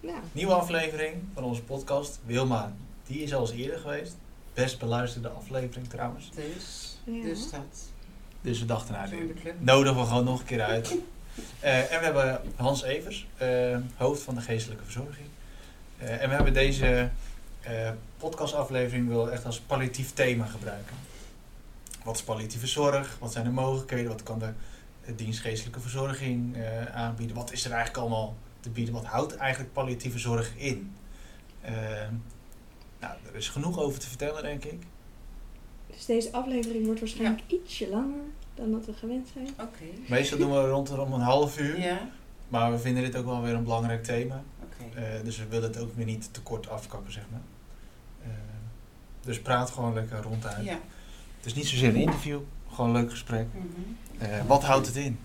Ja, Nieuwe aflevering van onze podcast. Wilma, die is al eens eerder geweest. Best beluisterde aflevering trouwens. Dus, Ja. dus dat. Dus we dachten, nou, nodigen we gewoon nog een keer uit. Eh, en we hebben Hans Evers, eh, hoofd van de geestelijke verzorging. Eh, en we hebben deze eh, podcastaflevering wel echt als palliatief thema gebruiken. Wat is palliatieve zorg? Wat zijn de mogelijkheden? Wat kan de, dienst geestelijke verzorging eh, aanbieden? Wat is er eigenlijk allemaal te bieden? Wat houdt eigenlijk palliatieve zorg in? Eh, nou, er is genoeg over te vertellen, denk ik. dus deze aflevering wordt waarschijnlijk ietsje langer dan dat we gewend zijn. Oké. Meestal doen we rondom een half uur. Ja, Maar we vinden dit ook wel weer een belangrijk thema. oké. Eh, dus we willen het ook weer niet te kort afkappen, zeg maar. Eh, dus praat gewoon lekker ronduit. ja. Het is niet zozeer een interview, gewoon een leuk gesprek. Mhm. Eh, wat houdt het in?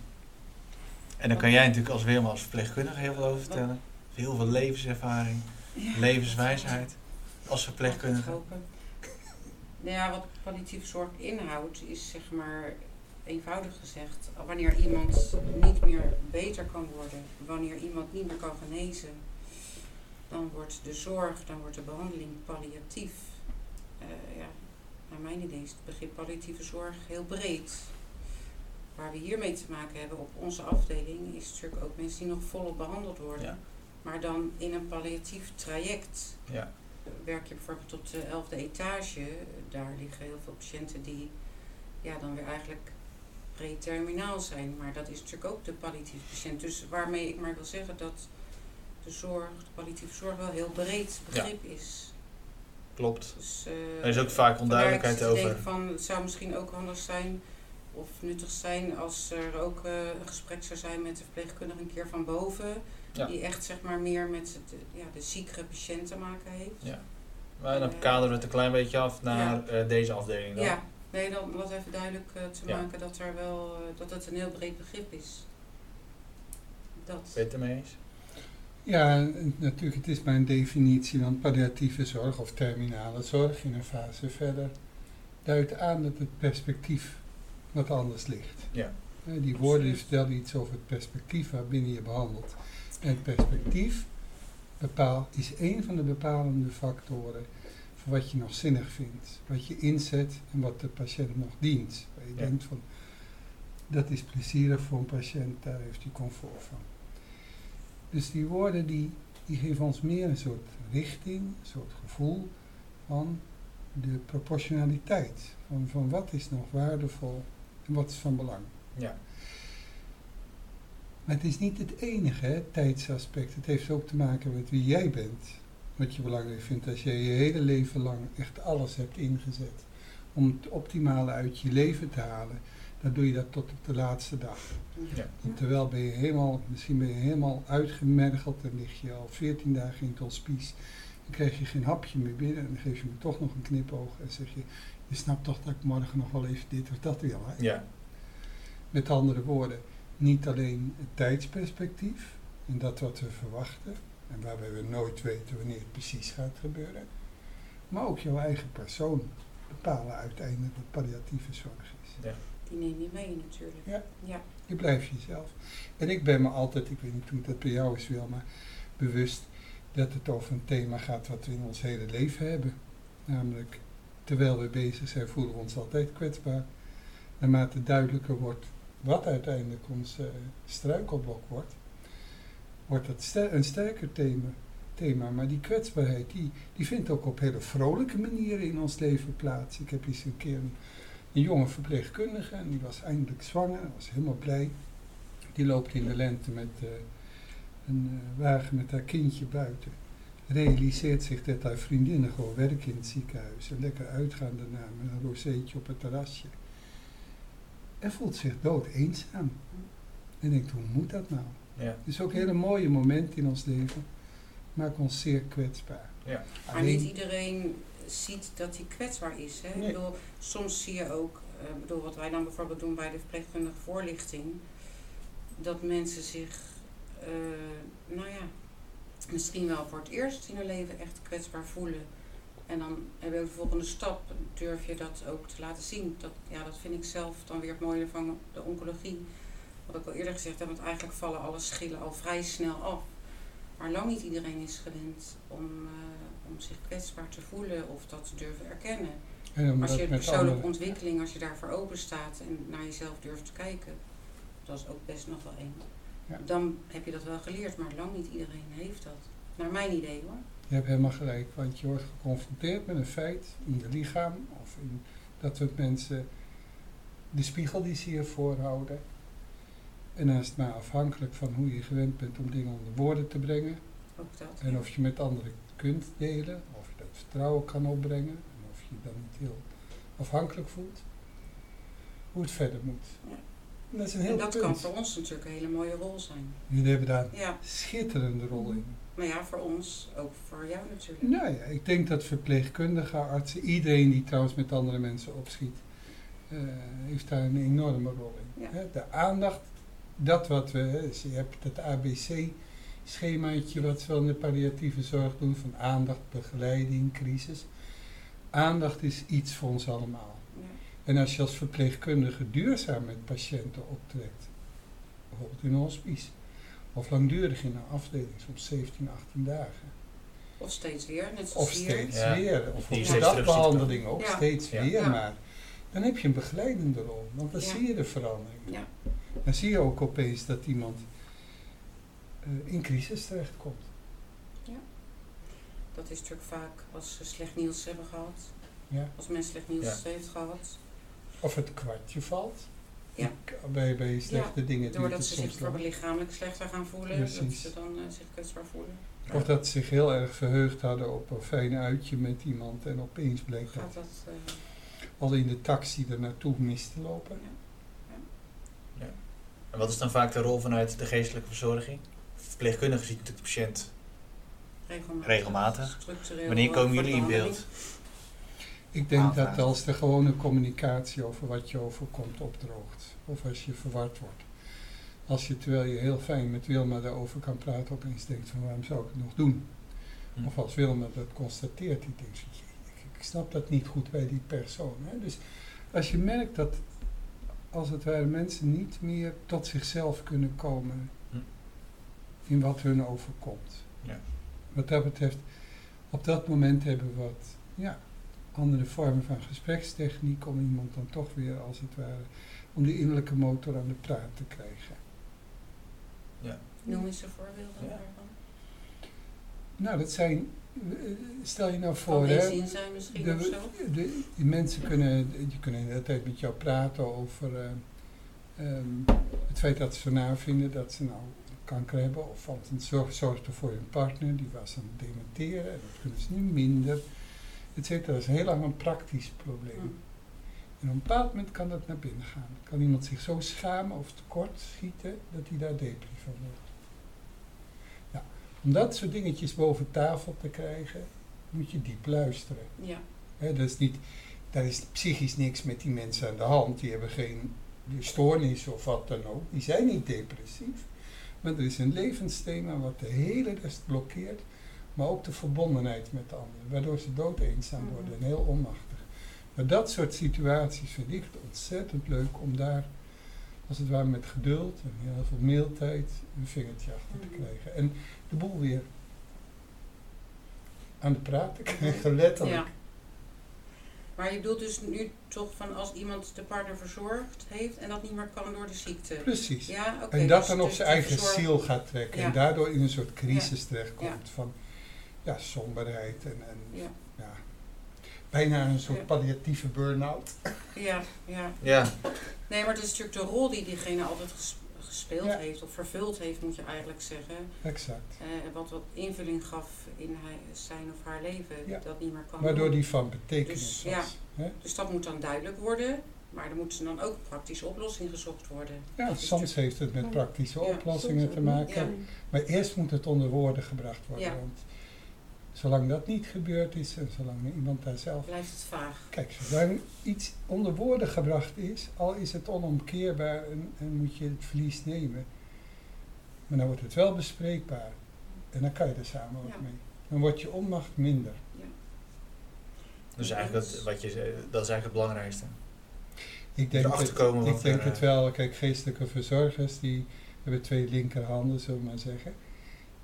En dan kan jij natuurlijk als Wilma als verpleegkundige heel veel over vertellen. Heel veel levenservaring, Ja. levenswijsheid als verpleegkundige. Nou ja, wat palliatieve zorg inhoudt is zeg maar eenvoudig gezegd, wanneer iemand niet meer beter kan worden, wanneer iemand niet meer kan genezen, dan wordt de zorg, dan wordt de behandeling palliatief. Eh, ja, naar mijn idee is het begrip palliatieve zorg heel breed. Waar we hiermee te maken hebben op onze afdeling is natuurlijk ook mensen die nog volop behandeld worden. Ja. Maar dan in een palliatief traject Ja. werk je bijvoorbeeld tot de elfde etage, daar liggen heel veel patiënten die ja, dan weer eigenlijk preterminaal zijn. Maar dat is natuurlijk ook de palliatieve patiënt. Dus waarmee ik maar wil zeggen dat de zorg, de palliatieve zorg wel heel breed begrip is. Klopt. Dus, eh, Er is ook vaak onduidelijkheid vandaar ik over. denk van, het zou misschien ook handig zijn of nuttig zijn als er ook eh, een gesprek zou zijn met de verpleegkundige een keer van boven. Ja. Die echt zeg maar meer met het, ja, de ziekere patiënt te maken heeft. Ja. Maar dan kaderen we het een klein beetje af naar eh, deze afdeling dan. Ja, nee, dan om dat even duidelijk eh, te Ja. maken dat er wel eh, dat het een heel breed begrip is. Dat. Ben je het ermee eens? Ja, natuurlijk, het is mijn definitie van palliatieve zorg of terminale zorg in een fase verder. Duidt aan dat het perspectief wat anders ligt. Ja. Eh, Die woorden vertellen iets over het perspectief waarbinnen je behandelt. En het perspectief bepaal, is een van de bepalende factoren voor wat je nog zinnig vindt. Wat je inzet en wat de patiënt nog dient. Waar je Ja. denkt van, dat is plezierig voor een patiënt, daar heeft hij comfort van. Dus die woorden die, die geven ons meer een soort richting, een soort gevoel van de proportionaliteit. Van, van wat is nog waardevol en wat is van belang. Ja. Maar het is niet het enige, hè, tijdsaspect. Het heeft ook te maken met wie jij bent. Wat je belangrijk vindt als je je hele leven lang echt alles hebt ingezet. Om het optimale uit je leven te halen. Dan doe je dat tot op de laatste dag. Ja. En terwijl ben je helemaal, misschien ben je helemaal uitgemergeld en lig je al 14 dagen in het hospice. Dan krijg je geen hapje meer binnen en dan geef je me toch nog een knipoog en zeg je, je snapt toch dat ik morgen nog wel even dit of dat wil. Hè? Ja. Met andere woorden, niet alleen het tijdsperspectief en dat wat we verwachten en waarbij we nooit weten wanneer het precies gaat gebeuren, maar ook jouw eigen persoon bepalen uiteindelijk wat palliatieve zorg is. Ja. Die neem je mee natuurlijk. Ja. ja. Je blijft jezelf. En ik ben me altijd, ik weet niet hoe dat bij jou is wel, maar bewust dat het over een thema gaat wat we in ons hele leven hebben. Namelijk, terwijl we bezig zijn, voelen we ons altijd kwetsbaar. Naarmate duidelijker wordt wat uiteindelijk ons eh, struikelblok wordt, wordt ster- een sterker thema. thema. Maar die kwetsbaarheid, die, die vindt ook op hele vrolijke manieren in ons leven plaats. Ik heb eens een keer een, een jonge verpleegkundige en die was eindelijk zwanger, was helemaal blij. Die loopt in de lente met eh, een eh, wagen met haar kindje buiten. Realiseert zich dat haar vriendinnen gewoon werken in het ziekenhuis. En lekker uitgaan daarna met een rozeetje op het terrasje. En voelt zich dood eenzaam. En denkt, hoe moet dat nou? Ja. Het is ook een hele mooie moment in ons leven. maken ons zeer kwetsbaar. Ja. Maar niet iedereen ziet dat hij kwetsbaar is. Hè? Nee. Ik bedoel, soms zie je ook, eh, ik bedoel, wat wij dan bijvoorbeeld doen bij de verpleegkundige voorlichting, dat mensen zich, eh, nou ja, misschien wel voor het eerst in hun leven echt kwetsbaar voelen. En dan heb je ook de volgende stap, durf je dat ook te laten zien. Dat, ja, dat vind ik zelf dan weer het mooie van de oncologie. Wat ik al eerder gezegd heb, want eigenlijk vallen alle schillen al vrij snel af. Maar lang niet iedereen is gewend om, eh, om zich kwetsbaar te voelen of dat te durven erkennen. En Als je persoonlijke ontwikkeling, als je daarvoor open staat en naar jezelf durft te kijken, dat is ook best nog wel één. Ja. Dan heb je dat wel geleerd, maar lang niet iedereen heeft dat. Naar mijn idee hoor. Je hebt helemaal gelijk, want je wordt geconfronteerd met een feit in je lichaam of in dat soort mensen de spiegel die ze je voorhouden. En dan is het maar afhankelijk van hoe je gewend bent om dingen onder woorden te brengen. Ook dat. En of je met anderen kunt delen, of je dat vertrouwen kan opbrengen, en of je je dan niet heel afhankelijk voelt. Hoe het verder moet. Ja. Dat is een en heel dat punt. kan voor ons natuurlijk een hele mooie rol zijn. Jullie hebben daar een Ja, schitterende rol in. maar ja, voor ons, ook voor jou natuurlijk. Nou ja, ik denk dat verpleegkundigen, artsen, iedereen die trouwens met andere mensen opschiet, eh, heeft daar een enorme rol in. Ja. De aandacht, dat wat we, dus je hebt het ABC-schemaatje wat ze wel in de palliatieve zorg doen, van aandacht, begeleiding, crisis. Aandacht is iets voor ons allemaal. Ja. En als je als verpleegkundige duurzaam met patiënten optrekt, bijvoorbeeld in een hospice, of langdurig in een afdeling, soms 17, 18 dagen, Of steeds weer, net zoals of hier. steeds Ja. weer, of op de dagbehandeling ook Ja. steeds Ja. weer, Ja. maar dan heb je een begeleidende rol, want dan Ja. zie je de verandering. Ja, Dan zie je ook opeens dat iemand eh, in crisis terechtkomt. dat is natuurlijk vaak als ze slecht nieuws hebben gehad. Ja. Als mensen slecht nieuws Ja. heeft gehad. Of het kwartje valt. Ja. Ik- Bij, bij slechte dingen duurt Doordat ze zich bijvoorbeeld lichamelijk slechter gaan voelen. Dat Precies. ze dan eh, zich kwetsbaar voelen. Of dat ze zich heel erg verheugd hadden op een fijn uitje met iemand en opeens bleek Gaat dat dat... eh, al in de taxi er naartoe mis te lopen. En wat is dan vaak de rol vanuit de geestelijke verzorging? Verpleegkundige ziet natuurlijk de patiënt. regelmatig. Regelmatig. Wanneer komen voor jullie in beeld? Ik denk dat als de gewone communicatie over wat je overkomt opdroogt, of als je verward wordt, als je terwijl je heel fijn met Wilma daarover kan praten, opeens denkt van waarom zou ik het nog doen? Hm. Of als Wilma dat constateert, die denkt van, "Jee, ik, ik snap dat niet goed bij die persoon. Hè? Dus als je merkt dat als het ware mensen niet meer tot zichzelf kunnen komen Hm. in wat hun overkomt. Ja. Wat dat betreft, op dat moment hebben we wat ja, andere vormen van gesprekstechniek om iemand dan toch weer als het ware, om die innerlijke motor aan de praat te krijgen. Noem eens een voorbeeld Ja. daarvan. Nou, dat zijn, eh, stel je nou voor, hè, zijn misschien de, of zo. de, die mensen kunnen, die kunnen de hele tijd met jou praten over eh, ehm, het feit dat ze na vinden dat ze nou kanker hebben. Of want het zorg, zorgde voor hun partner, die was aan het dementeren en dat kunnen ze nu minder. Et cetera. Dat is heel lang een praktisch probleem. En op een bepaald moment kan dat naar binnen gaan. Kan iemand zich zo schamen of tekort schieten dat hij daar depri van wordt. Nou, om dat soort dingetjes boven tafel te krijgen, moet je diep luisteren. Ja. Dat is niet, daar is psychisch niks met die mensen aan de hand. Die hebben geen stoornis of wat dan ook. Die zijn niet depressief. Maar er is een levensthema wat de hele rest blokkeert. Maar ook de verbondenheid met de anderen. Waardoor ze dood eenzaam worden en heel onmachtig. Maar dat soort situaties vind ik het ontzettend leuk om daar, als het ware met geduld en heel veel mailtijd, een vingertje achter te Mhm. krijgen. En de boel weer aan de praat te krijgen, letterlijk. Ja. Maar je bedoelt dus nu toch van als iemand de partner verzorgd heeft en dat niet meer kan door de ziekte. Precies. Ja, en dat dus dan op dus zijn eigen ziel gaat trekken. Ja. En daardoor in een soort crisis terechtkomt van ja, somberheid en, en Ja, ja, bijna een soort Ja. palliatieve burn-out. ja, ja. Ja, Nee, maar het is natuurlijk de rol die diegene altijd ges- gespeeld Ja. heeft, of vervuld heeft, moet je eigenlijk zeggen. Exact. Eh, wat wat invulling gaf in hij, zijn of haar leven, Ja. dat niet meer kan Waardoor doen. die van betekenis Dus, was. ja. hè? Dus dat moet dan duidelijk worden. Maar er moet dan ook een praktische oplossing gezocht worden. Ja, soms heeft het met praktische Ja, oplossingen te maken. Ja. Maar eerst moet het onder woorden gebracht worden. Ja. Want zolang dat niet gebeurd is en zolang iemand daar zelf. Blijft het vaag. Kijk, zolang iets onder woorden gebracht is, al is het onomkeerbaar en, en moet je het verlies nemen. Maar dan wordt het wel bespreekbaar. En dan kan je er samen Ja. mee. Dan wordt je onmacht minder. Dus eigenlijk dat, wat je, dat is eigenlijk het belangrijkste. Ik denk, komen ik denk er, het eh, wel, kijk, geestelijke verzorgers die hebben twee linkerhanden, zullen we maar zeggen.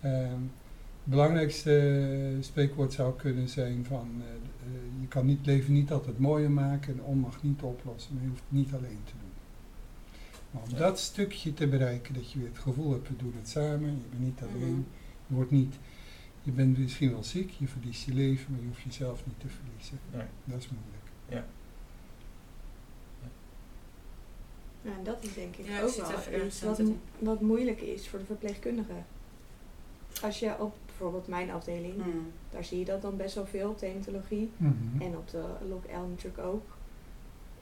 Ehm, het belangrijkste spreekwoord zou kunnen zijn van eh, eh, je kan niet, leven niet altijd mooier maken en onmacht niet oplossen, maar je hoeft het niet alleen te doen. Maar om Ja. dat stukje te bereiken, dat je weer het gevoel hebt, we doen het samen, je bent niet alleen, Mhm. je wordt niet, je bent misschien wel ziek, je verliest je leven, maar je hoeft jezelf niet te verliezen. Nee. Dat is moeilijk. Ja, en dat is denk ik Ja, ook wel iets wat, wat moeilijk is voor de verpleegkundige. Als je op bijvoorbeeld mijn afdeling, Hmm. daar zie je dat dan best wel veel op de hematologie. Mhm. En op de Lok L natuurlijk ook.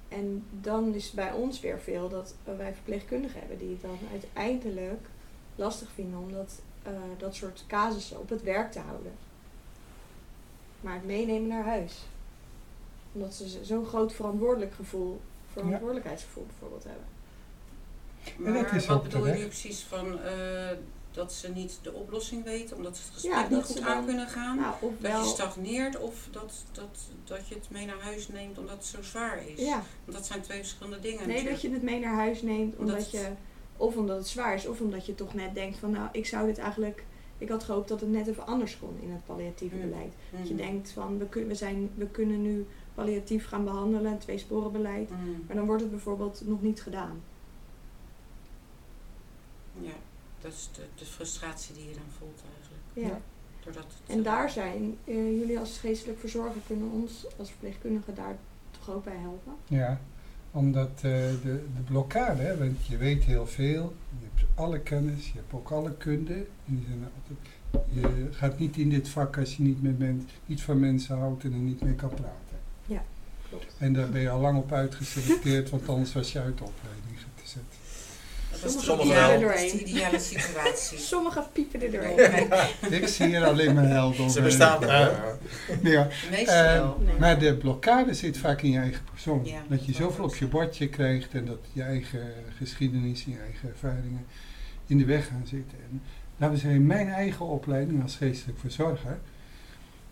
En dan is bij ons weer veel dat wij verpleegkundigen hebben die het dan uiteindelijk lastig vinden om dat, eh, dat soort casussen op het werk te houden. Maar het meenemen naar huis. Omdat ze zo- zo'n groot verantwoordelijk gevoel, verantwoordelijkheidsgevoel bijvoorbeeld hebben. Maar wat bedoel je nu precies van eh, dat ze niet de oplossing weten, omdat ze het gesprek Ja, niet goed aan kunnen gaan? Nou, dat je stagneert of dat, dat, dat je het mee naar huis neemt omdat het zo zwaar is? ja, Want dat zijn twee verschillende dingen nee, natuurlijk. dat je het mee naar huis neemt Omdat je, of omdat het zwaar is, of omdat je toch net denkt van nou, ik zou dit eigenlijk, ik had gehoopt dat het net even anders kon in het palliatieve Hmm. beleid. Dat je Mhm. denkt van we, kun, we, zijn, we kunnen nu palliatief gaan behandelen, twee sporenbeleid. Mhm. Maar dan wordt het bijvoorbeeld nog niet gedaan. Ja, dat is de, de frustratie die je dan voelt eigenlijk. Ja. Ja. Doordat het, En eh, daar zijn eh, jullie als geestelijk verzorger kunnen ons als verpleegkundigen daar toch ook bij helpen. Ja, omdat eh, de, de blokkade, hè, want je weet heel veel, je hebt alle kennis, je hebt ook alle kunde. Je gaat niet in dit vak als je niet, met men, niet van mensen houdt en er niet mee kan praten. Klopt. En daar ben je al lang op uitgeselecteerd, want anders was je uit de opleiding gezet. Dat is de Sommige ideale, er dat is de doorheen. ideale situatie. Sommigen piepen er doorheen. Ik zie hier alleen maar helden. Ze bestaan er, Eh, ja. Eh, wel. Nee. Maar de blokkade zit vaak in je eigen persoon. Ja, dat je zoveel op je bordje krijgt en dat je eigen geschiedenis en je eigen ervaringen in de weg gaan zitten. En laten we zeggen, mijn eigen opleiding als geestelijk verzorger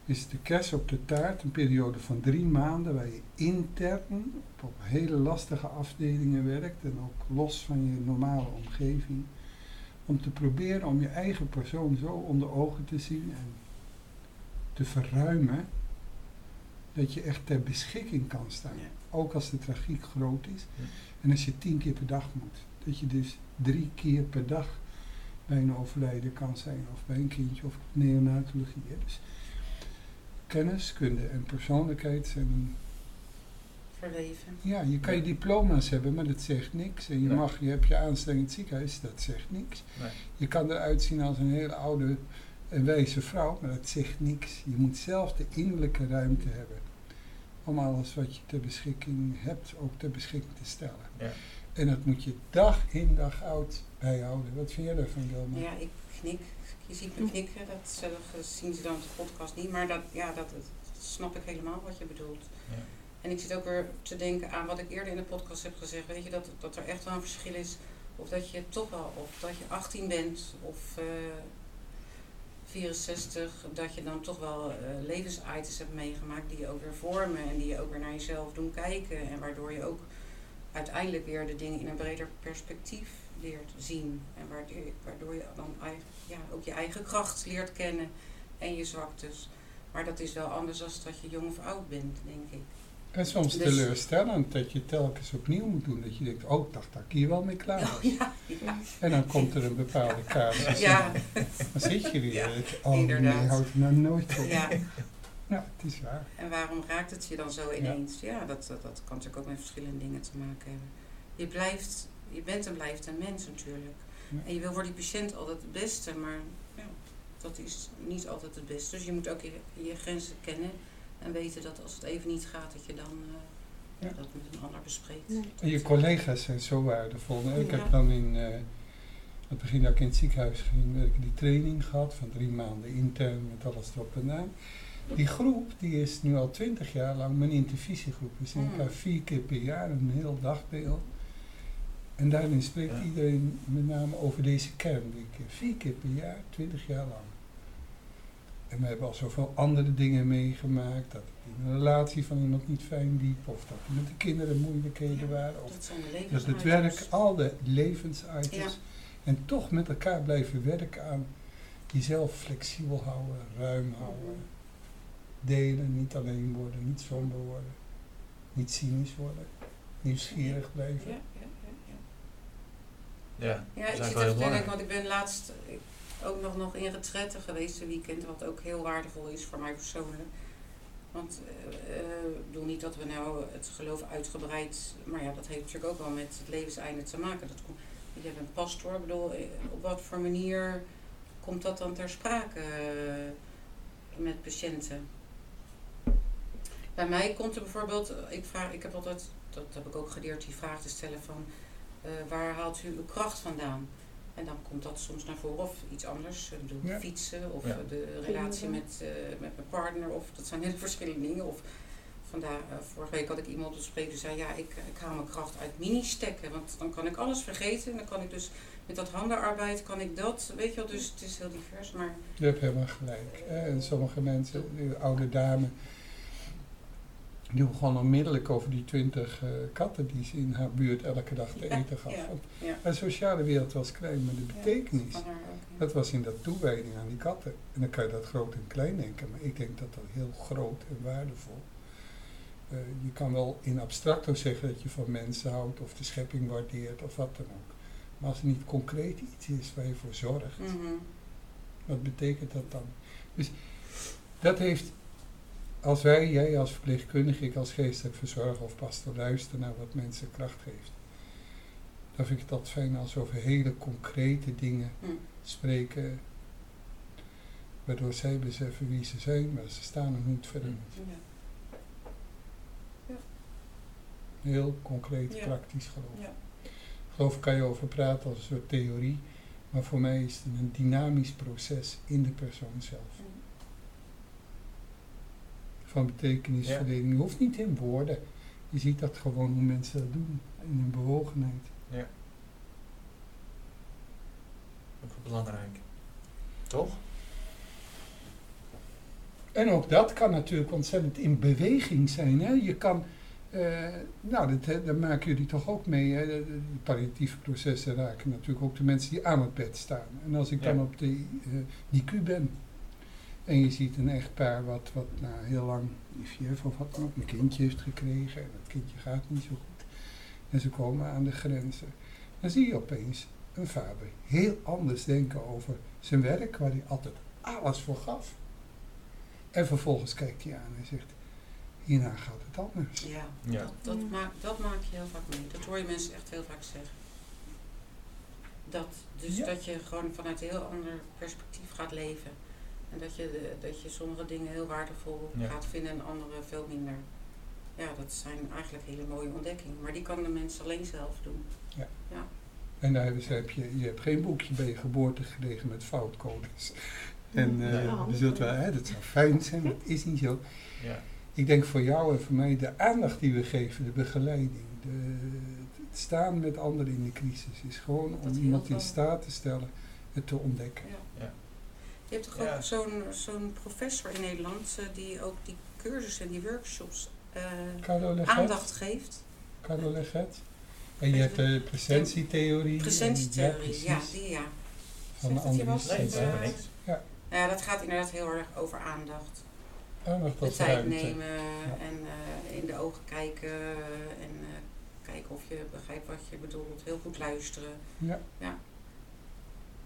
is de kerst op de taart een periode van drie maanden waar je intern op hele lastige afdelingen werkt en ook los van je normale omgeving. Om te proberen om je eigen persoon zo onder ogen te zien en te verruimen dat je echt ter beschikking kan staan. Ook als de tragiek groot is. En als je tien keer per dag moet. Dat je dus drie keer per dag bij een overlijden kan zijn. Of bij een kindje of neonatologie. Dus kennis, kunde en persoonlijkheid zijn... Verweven. Ja, je kan je diploma's hebben, maar dat zegt niks. En je, Nee. mag, je hebt je aanstelling in het ziekenhuis, dat zegt niks. Nee. Je kan eruit zien als een hele oude en wijze vrouw, maar dat zegt niks. Je moet zelf de innerlijke ruimte hebben om alles wat je ter beschikking hebt ook ter beschikking te stellen. Ja. En dat moet je dag in dag uit bijhouden. Wat vind jij daarvan, Wilma? Ja, ik knik. Je ziet me knikken, dat zelf zien ze dan op de podcast niet. Maar dat, ja, dat, dat snap ik helemaal wat je bedoelt. Ja. En ik zit ook weer te denken aan wat ik eerder in de podcast heb gezegd. Weet je, dat, dat er echt wel een verschil is. Of dat je toch wel, of dat je 18 bent of eh 64. Dat je dan toch wel eh levensitems hebt meegemaakt die je ook weer vormen. En die je ook weer naar jezelf doen kijken. En waardoor je ook uiteindelijk weer de dingen in een breder perspectief leert zien. En waardoor, je dan eigen, ja, ook je eigen kracht leert kennen en je zwaktes. Maar dat is wel anders dan dat je jong of oud bent, denk ik. En soms Dus- teleurstellend dat je telkens opnieuw moet doen. Dat je denkt, oh, dacht dat ik hier wel mee klaar was. Oh, ja, ja. En dan komt er een bepaalde casus. Ja, Dan zit je weer. Ja, oh nee, inderdaad. houdt er nou nooit op. ja. Ja, het is waar. En waarom raakt het je dan zo ineens? Ja, dat, dat, dat kan natuurlijk ook met verschillende dingen te maken hebben. Je blijft, je bent en blijft een mens natuurlijk. Ja. En je wil voor die patiënt altijd het beste, maar ja, dat is niet altijd het beste. Dus je moet ook je, je grenzen kennen en weten dat als het even niet gaat, dat je dan eh, Ja. dat met een ander bespreekt. En je collega's zijn zo waardevol. Ik heb dan in eh, het begin dat ik in het ziekenhuis ging werken, die training gehad van drie maanden intern met alles erop en aan. Die groep die is nu al twintig jaar lang mijn intervisiegroep. We zien Mm. elkaar vier keer per jaar, een heel dagdeel. En daarin spreekt Ja. iedereen met name over deze kern. Die keer. Vier keer per jaar, twintig jaar lang. En we hebben al zoveel andere dingen meegemaakt. Dat het in een relatie van iemand niet fijn liep. Of dat er met de kinderen moeilijkheden waren. Of Dat zijn de dat het werk, al de levensitems. Ja. En toch met elkaar blijven werken aan jezelf flexibel houden, ruim houden. Mhm. Delen, niet alleen worden, niet somber worden. Niet cynisch worden. Nieuwsgierig blijven. Ja, ja, ik zit even te denken, want ik ben laatst ook nog, nog in retraite geweest een weekend, wat ook heel waardevol is voor mij persoonlijk. Want eh, ik bedoel niet dat we nou het geloof uitgebreid, maar ja, dat heeft natuurlijk ook wel met het levenseinde te maken. Dat komt, je bent een pastoor, ik bedoel, eh, op wat voor manier komt dat dan ter sprake met patiënten? Bij mij komt er bijvoorbeeld, ik, vraag, ik heb altijd, dat heb ik ook geleerd, die vraag te stellen van eh, waar haalt u uw kracht vandaan? En dan komt dat soms naar voren of iets anders. Ik bedoel, Ja. fietsen of Ja. eh, de relatie met, eh, met mijn partner. Of dat zijn hele verschillende dingen. Of vandaag, eh, vorige week had ik iemand bespreken die zei, ja, ik, ik haal mijn kracht uit mini-stekken. Want dan kan ik alles vergeten. En dan kan ik dus met dat handenarbeid, kan ik dat, weet je wel. Dus het is heel divers. Maar Je hebt helemaal gelijk. hè. En sommige mensen, de oude dame, die begon onmiddellijk over die twintig eh, katten die ze in haar buurt elke dag te Ja, eten gaf. ja, sociale wereld was klein, maar de betekenis, ook. dat was in dat toewijding aan die katten. En dan kan je dat groot en klein denken, maar ik denk dat dat heel groot en waardevol. Eh, je kan wel in abstracto zeggen dat je van mensen houdt of de schepping waardeert of wat dan ook. Maar als er niet concreet iets is waar je voor zorgt, Mhm. wat betekent dat dan? Dus dat heeft, als wij, jij als verpleegkundige, ik als geestelijk verzorger of pastor luisteren naar wat mensen kracht geeft, dan vind ik dat fijn als we over hele concrete dingen Hm. spreken, waardoor zij beseffen wie ze zijn, maar ze staan er niet verder. Hm. Ja. Heel concreet, Ja. praktisch geloof. Ja. Geloof kan je over praten als een soort theorie, maar voor mij is het een dynamisch proces in de persoon zelf. Van betekenisverdeling. Je hoeft niet in woorden. Je ziet dat gewoon hoe mensen dat doen. In hun bewogenheid. Ja. Ook belangrijk. Toch? En ook dat kan natuurlijk ontzettend in beweging zijn. Hè? Je kan, eh, nou, dat, daar maken jullie toch ook mee. Hè? De, palliatieve processen raken natuurlijk ook de mensen die aan het bed staan. En als ik dan op de eh NICU ben en je ziet een echtpaar wat, wat nou, heel lang IVF of wat dan ook, een kindje heeft gekregen en dat kindje gaat niet zo goed. En ze komen aan de grenzen. Dan zie je opeens een vader heel anders denken over zijn werk, waar hij altijd alles voor gaf. En vervolgens kijkt hij aan en zegt, hierna gaat het anders. Ja, Ja. Dat, dat, maak, dat maak je heel vaak mee. Dat hoor je mensen echt heel vaak zeggen. Dat, dus Ja. dat je gewoon vanuit een heel ander perspectief gaat leven. En dat je, de, dat je sommige dingen heel waardevol Ja. gaat vinden en andere veel minder. Ja, dat zijn eigenlijk hele mooie ontdekkingen. Maar die kan de mens alleen zelf doen. En daar hebben ze, heb je, je hebt geen boekje bij je geboorte gelegen met foutcodes. En eh, Ja. je zult wel, hè, dat zou fijn zijn, maar het is niet zo. Ja. Ik denk voor jou en voor mij de aandacht die we geven, de begeleiding, de, het staan met anderen in de crisis, is gewoon Dat om iemand in staat te stellen het te ontdekken. Ja. Ja. Je hebt toch Ja. ook zo'n zo'n professor in Nederland eh, die ook die cursussen en die workshops eh, aandacht geeft. Carlo Leget. En je hebt de presentietheorie. Presentietheorie, Ja, ja, die ja. Van? Nee, Eh, is niks. Nou ja, dat gaat inderdaad heel erg over aandacht. Aandacht De als tijd ruimte. nemen en eh, in de ogen kijken en eh, kijken of je begrijpt wat je bedoelt. Heel goed luisteren. Ja.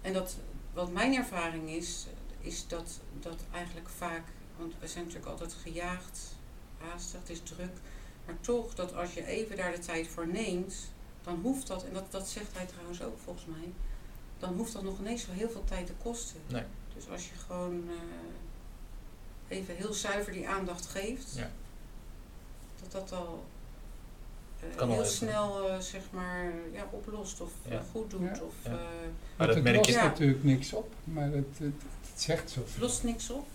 En dat, wat mijn ervaring is, is dat, dat eigenlijk vaak, want we zijn natuurlijk altijd gejaagd, haastig, het is druk. Maar toch, dat als je even daar de tijd voor neemt, dan hoeft dat, en dat, dat zegt hij trouwens ook volgens mij, dan hoeft dat nog ineens zo heel veel tijd te kosten. Nee. Dus als je gewoon eh, even heel zuiver die aandacht geeft, Ja. dat dat al heel even. snel eh, zeg maar ja, oplost of Ja. eh, goed doet. Ja. Of Ja. eh, Maar dat het merk lost natuurlijk niks op, maar het, het, het zegt zoveel. lost niks op.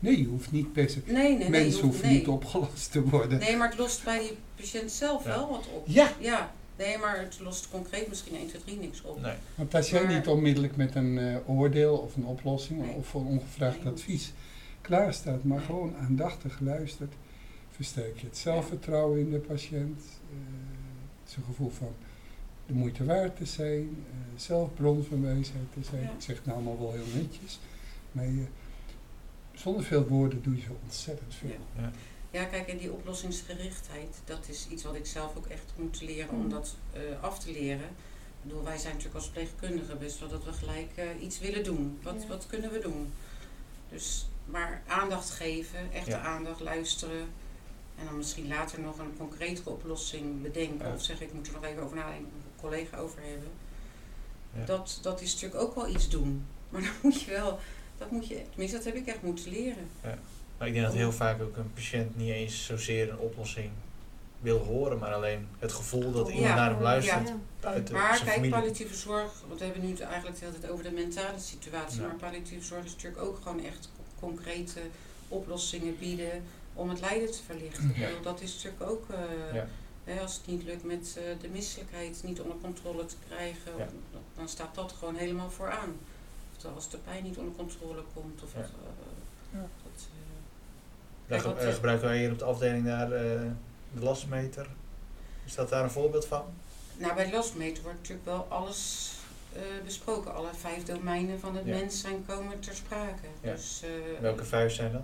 Nee, je hoeft niet per se. Nee, nee, Mensen hoeft- hoeven nee. niet opgelost te worden. Nee, maar het lost bij die patiënt zelf Ja. wel wat op. Ja, Ja, nee, maar het lost concreet misschien 1, 2, 3 niks op. Nee. want als jij niet onmiddellijk met een eh, oordeel of een oplossing Nee. of een ongevraagd Nee. advies klaar staat, maar Nee. gewoon aandachtig luistert, versterk je het zelfvertrouwen in de patiënt, eh, zijn gevoel van de moeite waard te zijn, eh, zelf bron van wijsheid te zijn. Ja. Ik zeg het nou allemaal wel heel netjes, maar je, zonder veel woorden doe je zo ontzettend veel. Ja. Ja. Ja, kijk, en die oplossingsgerichtheid, dat is iets wat ik zelf ook echt moet leren om Mm. dat eh, af te leren. Ik bedoel, wij zijn natuurlijk als verpleegkundigen best wel dat we gelijk eh, iets willen doen. Wat, Ja. wat kunnen we doen? Dus, maar aandacht geven, echte Ja. aandacht, luisteren. En dan misschien later nog een concretere oplossing bedenken. Ja. Of zeggen, ik moet er nog even over nadenken, of een collega over hebben. Ja. Dat, dat is natuurlijk ook wel iets doen. Maar dan moet je wel, dat moet je, tenminste dat heb ik echt moeten leren. Maar ik denk dat heel vaak ook een patiënt niet eens zozeer een oplossing wil horen, maar alleen het gevoel dat iemand Ja. naar hem luistert. Ja. Uit de, Maar zijn kijk, familie. palliatieve zorg, want we hebben nu het eigenlijk de hele tijd over de mentale situatie, Ja. maar palliatieve zorg is natuurlijk ook gewoon echt co- concrete oplossingen bieden om het lijden te verlichten. Ja. Ik bedoel, Dat is natuurlijk ook, eh, Ja. hè, als het niet lukt met eh, de misselijkheid niet onder controle te krijgen, Ja. dan- dan staat dat gewoon helemaal vooraan. Of als de pijn niet onder controle komt. Of Ja. het, eh, Ja. dat, eh, Daar ge- gebruiken wij hier op de afdeling daar eh, de lastmeter. Is dat daar een voorbeeld van? Nou, bij de lastmeter wordt natuurlijk wel alles eh, besproken. Alle vijf domeinen van het Ja. mens zijn komen ter sprake. Ja. Dus, eh, Welke vijf zijn dat?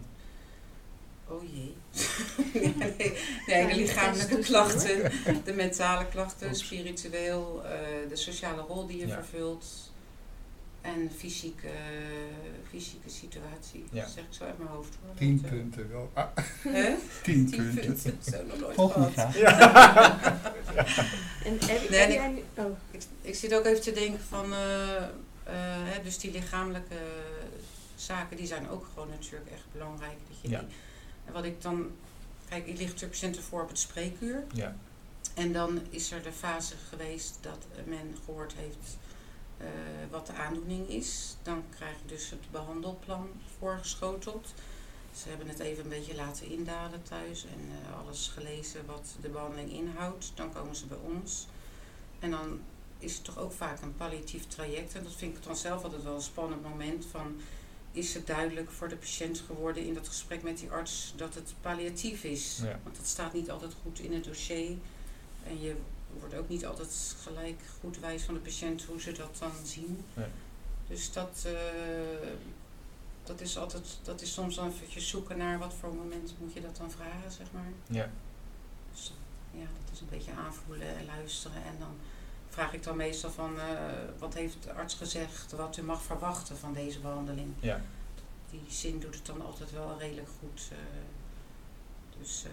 Oh jee. nee, nee, nee, de lichamelijke dus klachten, de mentale klachten, spiritueel, eh, de sociale rol die je Ja. vervult en fysieke, fysieke situatie. Ja. Dat zeg ik zo uit mijn hoofd hoor. Tien Want, eh, punten wel. Ah, Hè? tien, Tien punten. punten. Zo nog nooit Volgende gehad. vraag. En heb, Nee, heb en ik-. Oh, Ik, ik zit ook even te denken van, eh, eh, hè, dus die lichamelijke zaken, die zijn ook gewoon natuurlijk echt belangrijk. Dat je Ja. die, en wat ik dan, kijk, ik lig natuurlijk voor op het spreekuur. Ja. En dan is er de fase geweest dat men gehoord heeft eh, wat de aandoening is. Dan krijg je dus het behandelplan voorgeschoteld. Ze hebben het even een beetje laten indalen thuis en eh, alles gelezen wat de behandeling inhoudt. Dan komen ze bij ons. En dan is het toch ook vaak een palliatief traject. En dat vind ik dan zelf altijd wel een spannend moment van... Is het duidelijk voor de patiënt geworden in dat gesprek met die arts dat het palliatief is? Ja. Want dat staat niet altijd goed in het dossier. En je wordt ook niet altijd gelijk goed wijs van de patiënt hoe ze dat dan zien. Nee. Dus dat, eh, dat is altijd, dat is soms dan eventjes zoeken naar wat voor moment moet je dat dan vragen, zeg maar. Ja. Dus ja, dat is een beetje aanvoelen en luisteren. En dan vraag ik dan meestal van, eh, wat heeft de arts gezegd, wat u mag verwachten van deze behandeling. Ja. Die zin doet het dan altijd wel redelijk goed. eh. dus, eh,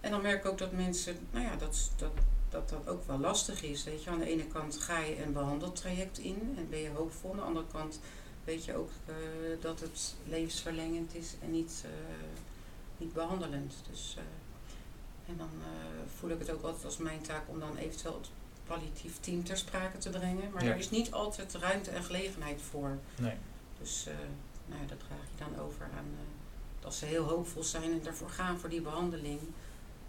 en dan merk ik ook dat mensen, nou ja, dat, dat, dat dat ook wel lastig is. Weet je, aan de ene kant ga je een behandeltraject in en ben je hoopvol. Aan de andere kant weet je ook dat het levensverlengend is en niet, niet behandelend. Dus, en dan voel ik het ook altijd als mijn taak om dan eventueel palliatief team ter sprake te brengen. Maar Ja. er is niet altijd ruimte en gelegenheid voor. Nee. Dus eh, nou ja, dat draag je dan over aan. eh, als ze heel hoopvol zijn en daarvoor gaan voor die behandeling,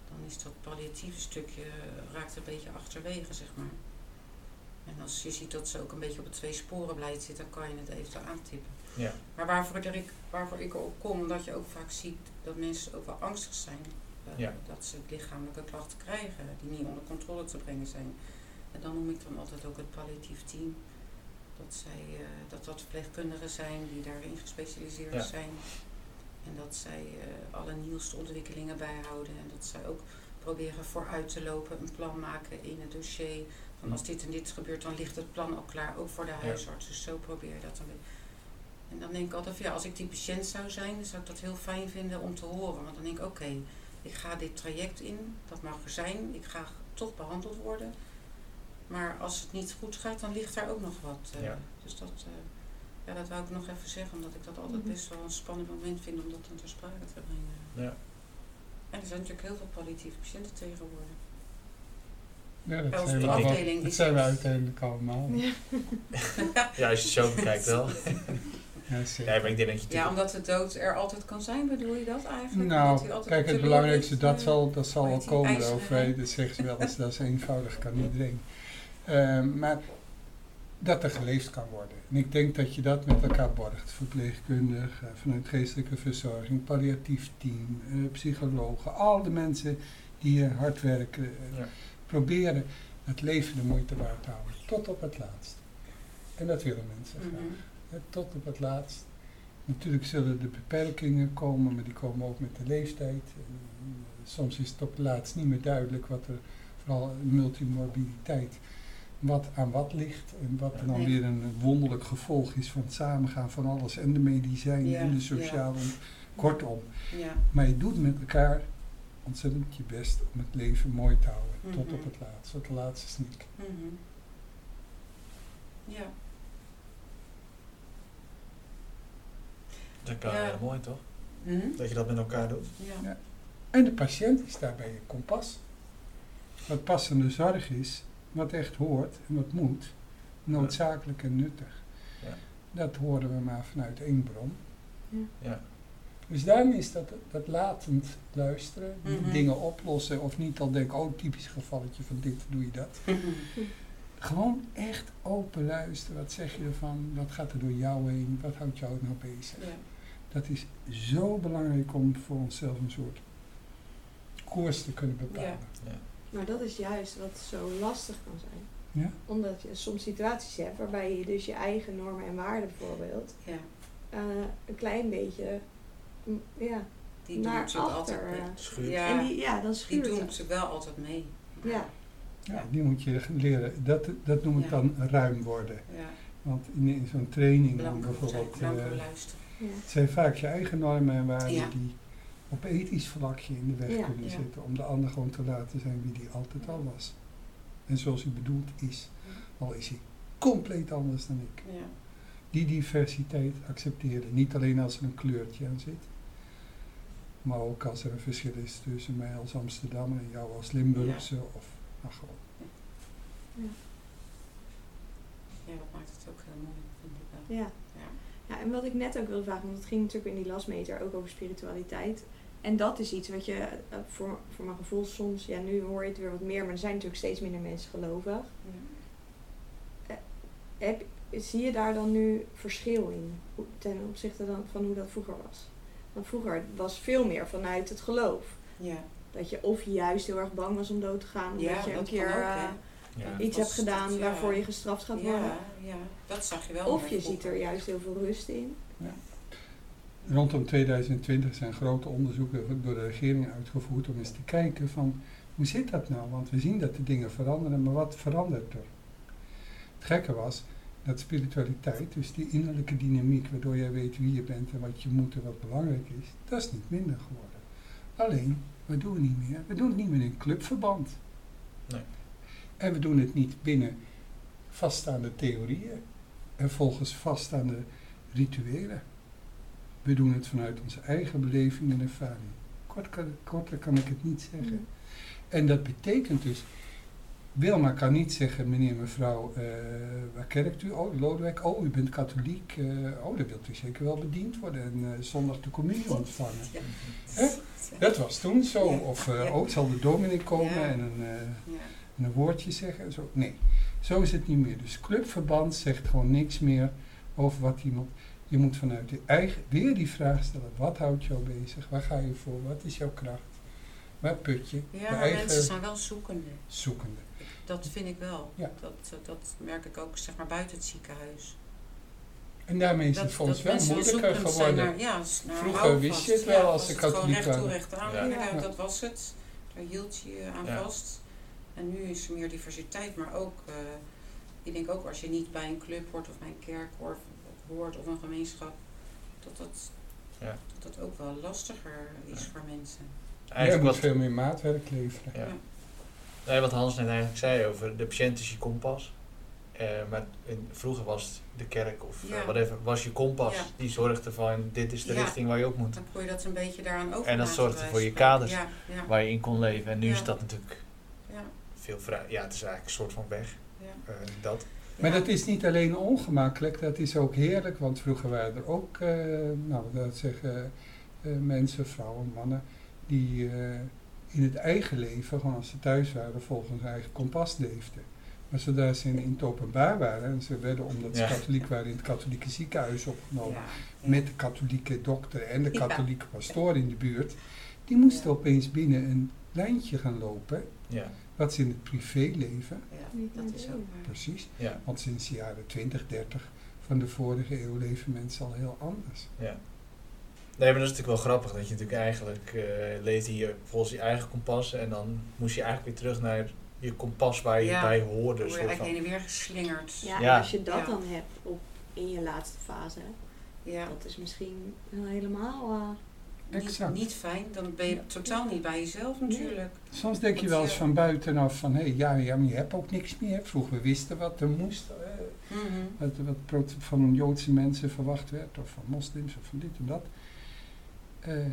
dan is dat palliatieve stukje eh, raakt een beetje achterwege, zeg maar. En als je ziet dat ze ook een beetje op het twee sporen blijft zitten, dan kan je het eventueel aantippen. Ja. Maar waarvoor, er ik, waarvoor ik erop kom, omdat je ook vaak ziet dat mensen ook wel angstig zijn. Ja. Dat ze lichamelijke klachten krijgen die niet onder controle te brengen zijn. En dan noem ik dan altijd ook het palliatief team. Dat, zij, eh, dat dat verpleegkundigen zijn die daarin gespecialiseerd Ja. zijn. En dat zij eh, alle nieuwste ontwikkelingen bijhouden. En dat zij ook proberen vooruit te lopen, een plan maken in het dossier. Van als dit en dit gebeurt, dan ligt het plan al klaar, ook voor de huisarts. Dus zo probeer je dat dan weer. En dan denk ik altijd ja, als ik die patiënt zou zijn, dan zou ik dat heel fijn vinden om te horen. Want dan denk ik, oké, ik ga dit traject in, dat mag er zijn, ik ga toch behandeld worden. Maar als het niet goed gaat, dan ligt daar ook nog wat. eh. Ja. Dus dat, eh, ja, dat wou ik nog even zeggen, omdat ik dat altijd Mhm. best wel een spannend moment vind om dat dan ter sprake te brengen. Ja. En er zijn natuurlijk heel veel palliatieve patiënten tegenwoordig. Ja, dat Elke zijn we, afdeling dat zijn we uiteindelijk allemaal. Ja. Ja, als je het zo bekijkt wel. Ja. Ja, maar ik denk dat je Ja, natuurlijk- omdat de dood er altijd kan zijn, bedoel je dat eigenlijk? Nou, kijk, de het belangrijkste, dat eh, zal, dat zal hoe wel komen over. hè. Dat zeggen ze wel eens, dat is eenvoudig, kan iedereen. Ehm, maar dat er geleefd kan worden. En ik denk dat je dat met elkaar borgt. Verpleegkundig, eh, vanuit geestelijke verzorging, palliatief team, eh, psychologen. Al de mensen die hard werken, eh, Ja. proberen het leven de moeite waard te houden. Tot op het laatst. En dat willen mensen graag. mhm. Tot op het laatst. Natuurlijk zullen er beperkingen komen, maar die komen ook met de leeftijd. En, eh, Soms is het op het laatst niet meer duidelijk wat er, vooral multimorbiditeit, wat aan wat ligt. En wat dan Nee. weer een wonderlijk gevolg is van het samengaan van alles. En de medicijnen Ja, en de ja. sociale. Kortom. Ja. Maar je doet met elkaar ontzettend je best om het leven mooi te houden. Tot Mhm. op het laatst. Tot de laatste snik. mhm. Ja. Dat kan Ja. heel mooi toch? Mhm. Dat je dat met elkaar doet. Ja. Ja. En de patiënt is daarbij je kompas. Wat passende zorg is, wat echt hoort en wat moet, noodzakelijk en nuttig. Ja. Dat horen we maar vanuit één bron. Ja. Dus daarom is dat, dat latend luisteren, Mhm. dingen oplossen of niet al denken, oh typisch gevalletje van dit doe je dat. Mhm. Gewoon echt open luisteren, wat zeg je ervan, wat gaat er door jou heen, wat houdt jou nou bezig. Ja. Dat is zo belangrijk om voor onszelf een soort koers te kunnen bepalen. Maar dat is juist wat zo lastig kan zijn. Ja? Omdat je soms situaties hebt waarbij je dus je eigen normen en waarden bijvoorbeeld Ja. eh, een klein beetje mm, ja, Die doen naar achter. altijd mee. eh, Schuurt. Ja. En die, ja, dan Die schuurt doen het. ze wel altijd mee. Ja. Ja, die moet je leren. Dat, dat noem ik Ja. dan ruim worden. Ja. Want in, in zo'n training dan bijvoorbeeld, eh, het zijn vaak je eigen normen en waarden Ja. die op ethisch vlakje in de weg Ja. kunnen Ja. zitten. Om de ander gewoon te laten zijn wie die altijd al was. En zoals hij bedoeld is. Al is hij compleet anders dan ik. Ja. Die diversiteit accepteren. Niet alleen als er een kleurtje aan zit. Maar ook als er een verschil is tussen mij als Amsterdammer en jou als Limburgse. Of nou, gewoon. ja, dat maakt het ook heel mooi, vind ik wel. Ja. Ja. ja, en wat ik net ook wilde vragen, want het ging natuurlijk in die lasmeter ook over spiritualiteit. En dat is iets wat je eh, voor, voor mijn gevoel soms, ja nu hoor je het weer wat meer, maar er zijn natuurlijk steeds minder mensen gelovig. Heb, zie je daar dan nu verschil in ten opzichte dan van hoe dat vroeger was? Want vroeger was veel meer vanuit het geloof. Ja. Dat je of juist heel erg bang was om dood te gaan, Ja, omdat je een dat keer ook, eh. Ja. iets Dat hebt gedaan dat- ja. waarvoor je gestraft gaat worden. Ja, ja, dat zag je wel. Of je ziet er juist heel veel rust in. Rondom 2020 zijn grote onderzoeken door de regering uitgevoerd om eens te kijken van hoe zit dat nou? Want we zien dat de dingen veranderen, maar wat verandert er? Het gekke was dat spiritualiteit, dus die innerlijke dynamiek waardoor jij weet wie je bent en wat je moet en wat belangrijk is, dat is niet minder geworden. Alleen, wat doen we niet meer? We doen het niet meer in clubverband. Nee. En we doen het niet binnen vaststaande theorieën en volgens vaststaande rituelen. We doen het vanuit onze eigen beleving en ervaring. Kort kan- korter kan ik het niet zeggen. En dat betekent dus, Wilma kan niet zeggen, meneer, mevrouw, eh, waar kerkt u? Oh, Lodewijk, oh, u bent katholiek. eh, oh, dan wilt u zeker wel bediend worden en eh, zondag de communie ontvangen. Ja. Hè? Dat was toen zo. Ja. Of, oh, zal de dominee komen Ja. en een, en een woordje zeggen. Zo. Nee, zo is het niet meer. Dus clubverband zegt gewoon niks meer over wat iemand... Je moet vanuit de eigen, weer die vraag stellen. Wat houdt jou bezig? Waar ga je voor? Wat is jouw kracht? Waar put je? Ja, maar eigen mensen zijn wel zoekende. zoekende. Dat vind ik wel. Ja. Dat, dat merk ik ook zeg maar buiten het ziekenhuis. En daarmee is dat, het voor ons dat wel moeilijker geworden. Naar, ja, naar Vroeger wist je het wel Ja, als gewoon katholiek recht toe, recht aan. Ja. Dat was het. Daar hield je je aan vast. En nu is er meer diversiteit, maar ook, eh, ik denk ook als je niet bij een club hoort of bij een kerk hoort, hoort of een gemeenschap, dat dat, Ja. dat, dat ook wel lastiger is voor mensen. Eigenlijk moet wat, veel meer maatwerk leveren. ja. Ja. Nee, wat Hans net eigenlijk zei over de patiënt is je kompas. Eh, maar in, vroeger was de kerk of eh, Ja. whatever, was je kompas. Ja. Die zorgde van dit is de Ja. richting waar je op moet. Dan kon je dat een beetje daaraan over. En dat zorgde voor je kaders. Ja, ja, Waar je in kon leven. En nu Ja. is dat natuurlijk ja. veel vrij. Ja, het is eigenlijk een soort van weg. Ja. eh, dat. Maar dat is niet alleen ongemakkelijk, dat is ook heerlijk. Want vroeger waren er ook, eh, nou, dat zeggen eh, mensen, vrouwen, mannen, die eh, in het eigen leven, gewoon als ze thuis waren, volgens hun eigen kompas leefden. Maar zodra ze in, in het openbaar waren, en ze werden, omdat ze Ja. katholiek waren, in het katholieke ziekenhuis opgenomen, Ja, ja. met de katholieke dokter en de Ja. katholieke pastoor in de buurt, die moesten Ja. opeens binnen een lijntje gaan lopen, Ja, wat ze in het privéleven, Ja, dat is ook waar. precies, ja, want sinds de jaren 20, 30 van de vorige eeuw leven mensen al heel anders. ja. Nee, maar dat is natuurlijk wel grappig. Dat je natuurlijk eigenlijk eh leefde hier volgens je eigen kompas. En dan moest je eigenlijk weer terug naar je kompas waar je Ja. bij hoorde. Dan word je soort van. eigenlijk heen en weer geslingerd. Ja, Ja. en als je dat Ja. dan hebt op, in je laatste fase, Ja. dat is misschien wel helemaal... eh, Exact. niet fijn, dan ben je totaal niet bij jezelf natuurlijk. Soms denk je wel eens van buitenaf van, hé, hey, ja, ja, maar je hebt ook niks meer. Vroeger wisten wat er moest, eh, Mhm. wat, wat van Joodse mensen verwacht werd, of van moslims, of van dit en dat. Eh,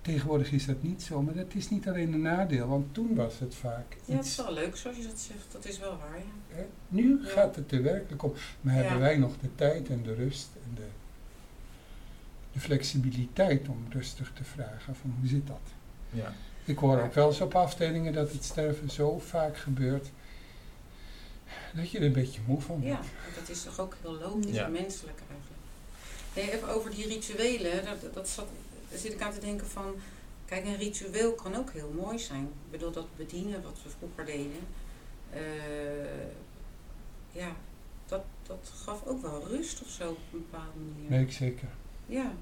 tegenwoordig is dat niet zo, maar dat is niet alleen een nadeel, want toen was het vaak Ja, het is wel leuk zoals je dat zegt. Dat is wel waar, ja. nu Ja. gaat het er werkelijk om. Maar hebben wij nog de tijd en de rust en de, de flexibiliteit om rustig te vragen van, hoe zit dat? Ja. Ik hoor ook wel eens op afdelingen dat het sterven zo vaak gebeurt, dat je er een beetje moe van Ja, wordt. want dat is toch ook heel logisch Ja. en menselijk eigenlijk. Nee, even over die rituelen, dat, dat zat, daar zit ik aan te denken van, kijk, een ritueel kan ook heel mooi zijn. Ik bedoel, dat bedienen wat we vroeger deden, eh, ja, dat, dat gaf ook wel rust of zo op een bepaalde manier. Ik zeker. Ja.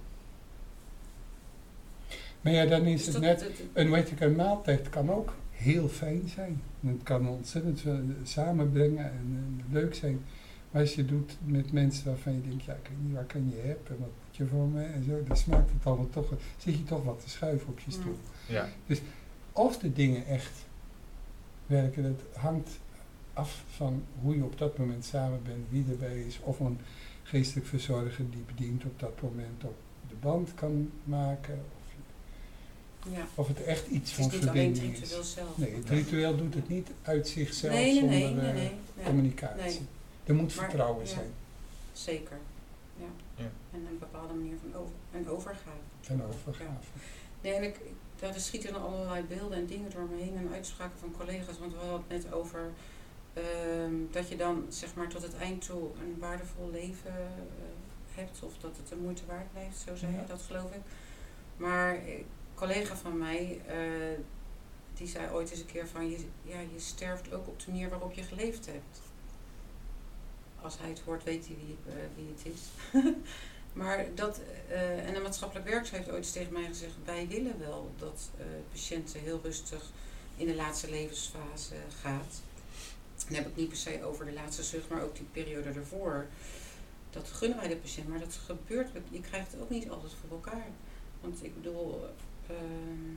Maar ja, dan is Dus het dat- net, dat- een, weet ik, een maaltijd kan ook heel fijn zijn. Het kan ontzettend eh, samenbrengen en leuk zijn. Maar als je het doet met mensen waarvan je denkt, ja, ik weet niet waar kan je hebben en wat moet je voor me en zo, dan smaakt het allemaal toch, zit je toch wat te schuiven op je Mm. stoel. Ja. Of de dingen echt werken, dat hangt af van hoe je op dat moment samen bent, wie erbij is, of een geestelijk verzorger die bedient op dat moment op de band kan maken, of, ja. of het echt iets Het van is niet alleen het verbinding ritueel is. zelf. Nee, het ritueel doet het niet uit zichzelf nee, nee, zonder nee, nee, eh, nee, nee. communicatie. Nee. Er moet Maar, vertrouwen ja. zijn Zeker. Ja. Ja. En een bepaalde manier van over, een overgave. en overgave. Nee, en ik, er schieten allerlei beelden en dingen door me heen en uitspraken van collega's. Want we hadden het net over ehm, dat je dan zeg maar tot het eind toe een waardevol leven eh, hebt. Of dat het de moeite waard blijft, zo zei Ja. je dat geloof ik. Maar eh, een collega van mij, eh, die zei ooit eens een keer van je, ja, je sterft ook op de manier waarop je geleefd hebt. Als hij het hoort, weet hij wie, eh, wie het is. maar dat, eh, en een maatschappelijk werkster heeft ooit eens tegen mij gezegd: wij willen wel dat eh, patiënten heel rustig in de laatste levensfase gaat. Dan heb ik niet per se over de laatste zucht, maar ook die periode ervoor. Dat gunnen wij de patiënt, maar dat gebeurt. Je krijgt het ook niet altijd voor elkaar. Want ik bedoel, ehm,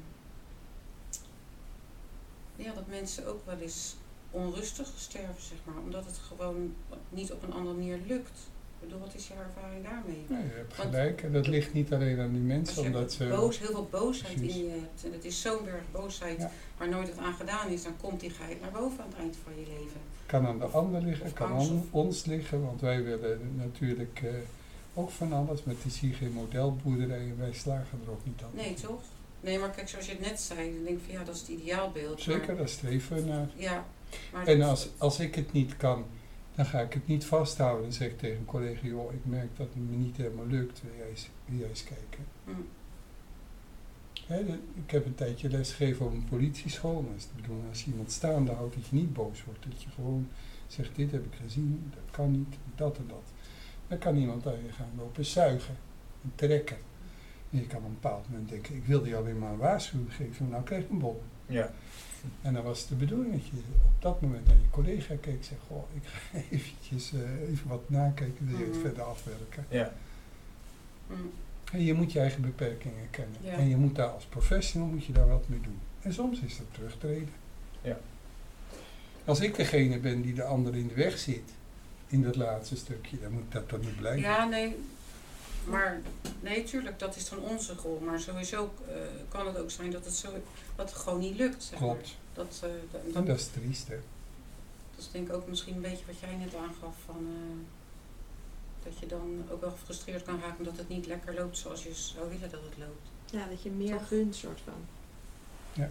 ja, dat mensen ook wel eens onrustig sterven, zeg maar, omdat het gewoon niet op een andere manier lukt. Bedoel, wat is jouw ervaring daarmee? Nee, je hebt Want- gelijk. En dat ligt niet alleen aan die Als mensen, je omdat ze... boos, heel veel boosheid Precies. in je hebt, en het is zo'n berg boosheid Ja. waar nooit wat aan gedaan is, dan komt die geit naar boven aan het eind van je leven. kan aan de ander liggen, kan aan ons liggen, want wij willen natuurlijk eh, ook van alles. Met die zie je geen modelboerderijen, wij slagen er ook niet aan. Nee, toch? Nee, maar kijk, zoals je het net zei, dan denk ik van ja, dat is het ideaalbeeld. Zeker, daar streven we naar. ja, maar En dat- als, als ik het niet kan, dan ga ik het niet vasthouden. Dan zeg ik tegen een collega, joh, ik merk dat het me niet helemaal lukt. Wil jij eens, wil jij eens kijken? Hè, de- ik heb een tijdje lesgegeven op een politieschool. Dat is de bedoeling als je iemand staande houdt, dat je niet boos wordt. Dat je gewoon zegt, dit heb ik gezien, dat kan niet, dat en dat. Dan kan iemand aan je gaan lopen zuigen en trekken. En je kan op een bepaald moment denken, ik wilde je alleen maar een waarschuwing geven, nou krijg ik een bom. Ja. En dan was het de bedoeling dat je op dat moment naar je collega keek en zegt, goh, ik ga eventjes eh, even wat nakijken, wil je het Mhm. verder afwerken. Ja. hm, En je moet je eigen beperkingen kennen. Ja. En je moet daar als professional moet je daar wat mee doen. En soms is dat terugtreden. Ja. Als ik degene ben die de ander in de weg zit, in dat laatste stukje, dan moet dat toch niet blijven. Ja, nee. Maar nee, tuurlijk, dat is dan onze rol. Maar sowieso eh, kan het ook zijn dat het, zo, dat het gewoon niet lukt. Zeg Klopt. Maar. Dat, eh, dat, dat, dat is triest, hè? dat is denk ik ook misschien een beetje wat jij net aangaf. Van, eh, dat je dan ook wel gefrustreerd kan raken omdat het niet lekker loopt zoals je zou willen dat het loopt. Ja, dat je meer Toch? gunt, soort van. Ja.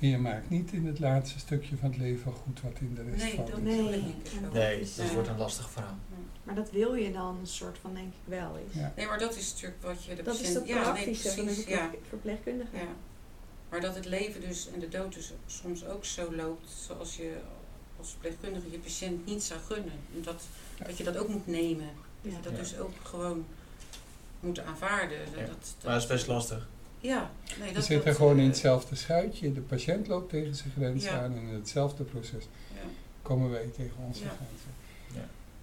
En je maakt niet in het laatste stukje van het leven goed wat in de rest Nee, dat Nee. Nee, is, dat wordt een lastig verhaal. Maar dat wil je dan een soort van, denk ik wel eens. Ja. Nee, maar dat is natuurlijk wat je de Dat is patiënt... dat ja, nee, praktische van de precies, ja. verpleeg- verpleegkundige. Ja. Maar dat het leven dus en de dood dus soms ook zo loopt zoals je als verpleegkundige je patiënt niet zou gunnen. En Dat, Ja. dat je dat ook moet nemen. Dat Ja. je dat Ja. dus ook gewoon moet aanvaarden. Dat, Ja. dat, dat- Maar dat is best lastig. Ja, nee, We dat zitten dat, gewoon in eh, hetzelfde schuitje. De patiënt loopt tegen zijn grens Ja. aan en in hetzelfde proces Ja. komen wij tegen onze Ja. grenzen.